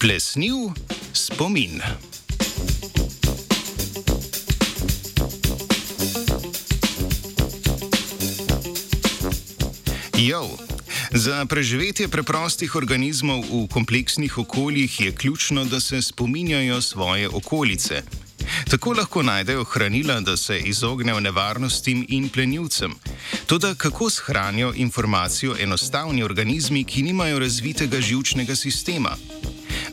Plesniv spomin. Jo. Za preživetje preprostih organizmov v kompleksnih okoljih je ključno, da se spominjajo svoje okolice. Tako lahko najdejo hranila, da se izognejo nevarnostim in plenilcem. Toda kako shranijo informacijo enostavni organizmi, ki nimajo razvitega žilčnega sistema?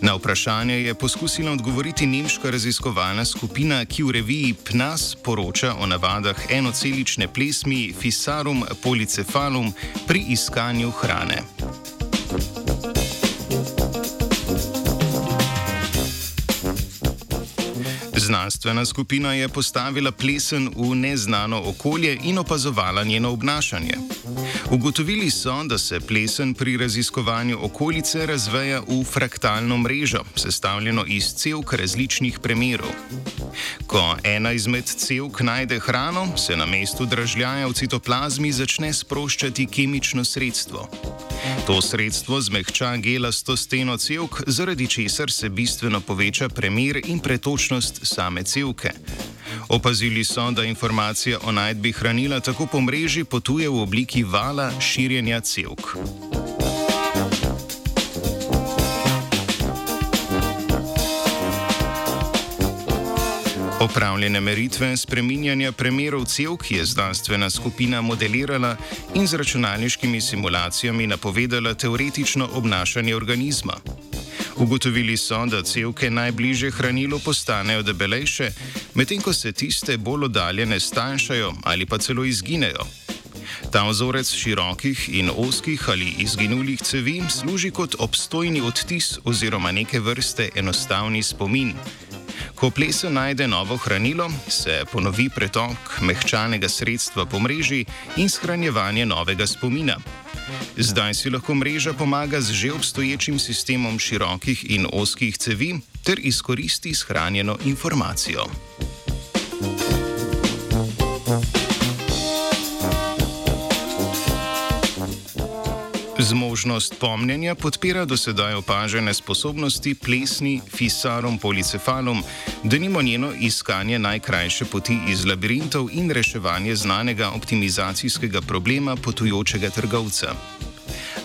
Na vprašanje je poskusila odgovoriti nemška raziskovalna skupina, ki v reviji PNAS poroča o navadah enocelične plesmi Fisarum polycephalum pri iskanju hrane. Znanstvena skupina je postavila plesen v neznano okolje in opazovala njeno obnašanje. Ugotovili so, da se plesen pri raziskovanju okolice razveja v fraktalno mrežo, sestavljeno iz celk različnih primerov. Ko ena izmed celk najde hrano, se na mestu dražljaja v citoplazmi začne sproščati kemično sredstvo. To sredstvo zmehča gelasto steno celk, zaradi česar se bistveno poveča premir in pretočnost same celke. Opazili so, da informacija o najdbi hranila tako po mreži potuje v obliki vala širjenja celk. Opravljene meritve spreminjanja premerov celk je znanstvena skupina modelirala in z računalniškimi simulacijami napovedala teoretično obnašanje organizma. Ugotovili so, da celke najbliže hranilu postanejo debelejše, medtem ko se tiste bolj oddaljene stanjšajo ali pa celo izginejo. Ta vzorec širokih in oskih ali izginulih cevi služi kot obstojni odtis oziroma neke vrste enostavni spomin. Ko plesen najde novo hranilo, se ponovi pretok mehčanega sredstva po mreži in shranjevanje novega spomina. Zdaj si lahko mreža pomaga z že obstoječim sistemom širokih in oskih cevi ter izkoristi shranjeno informacijo. Zmožnost pomnjenja podpira do sedaj opažene sposobnosti plesni fisarum polycephalum, da nimo njeno iskanje najkrajše poti iz labirintov in reševanje znanega optimizacijskega problema potujočega trgovca.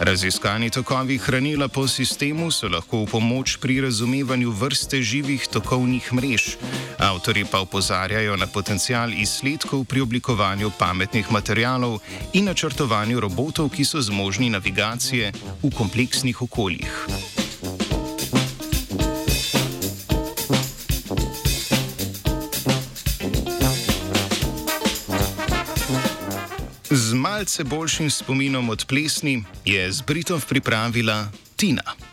Raziskani tokovi hranila po sistemu so lahko v pomoč pri razumevanju vrste živih tokovnih mrež. Avtori pa upozarjajo na potencial izsledkov pri oblikovanju pametnih materialov in načrtovanju robotov, ki so zmožni navigacije v kompleksnih okoljih. Z malce boljšim spominom od plesni je z Britov pripravila Tina.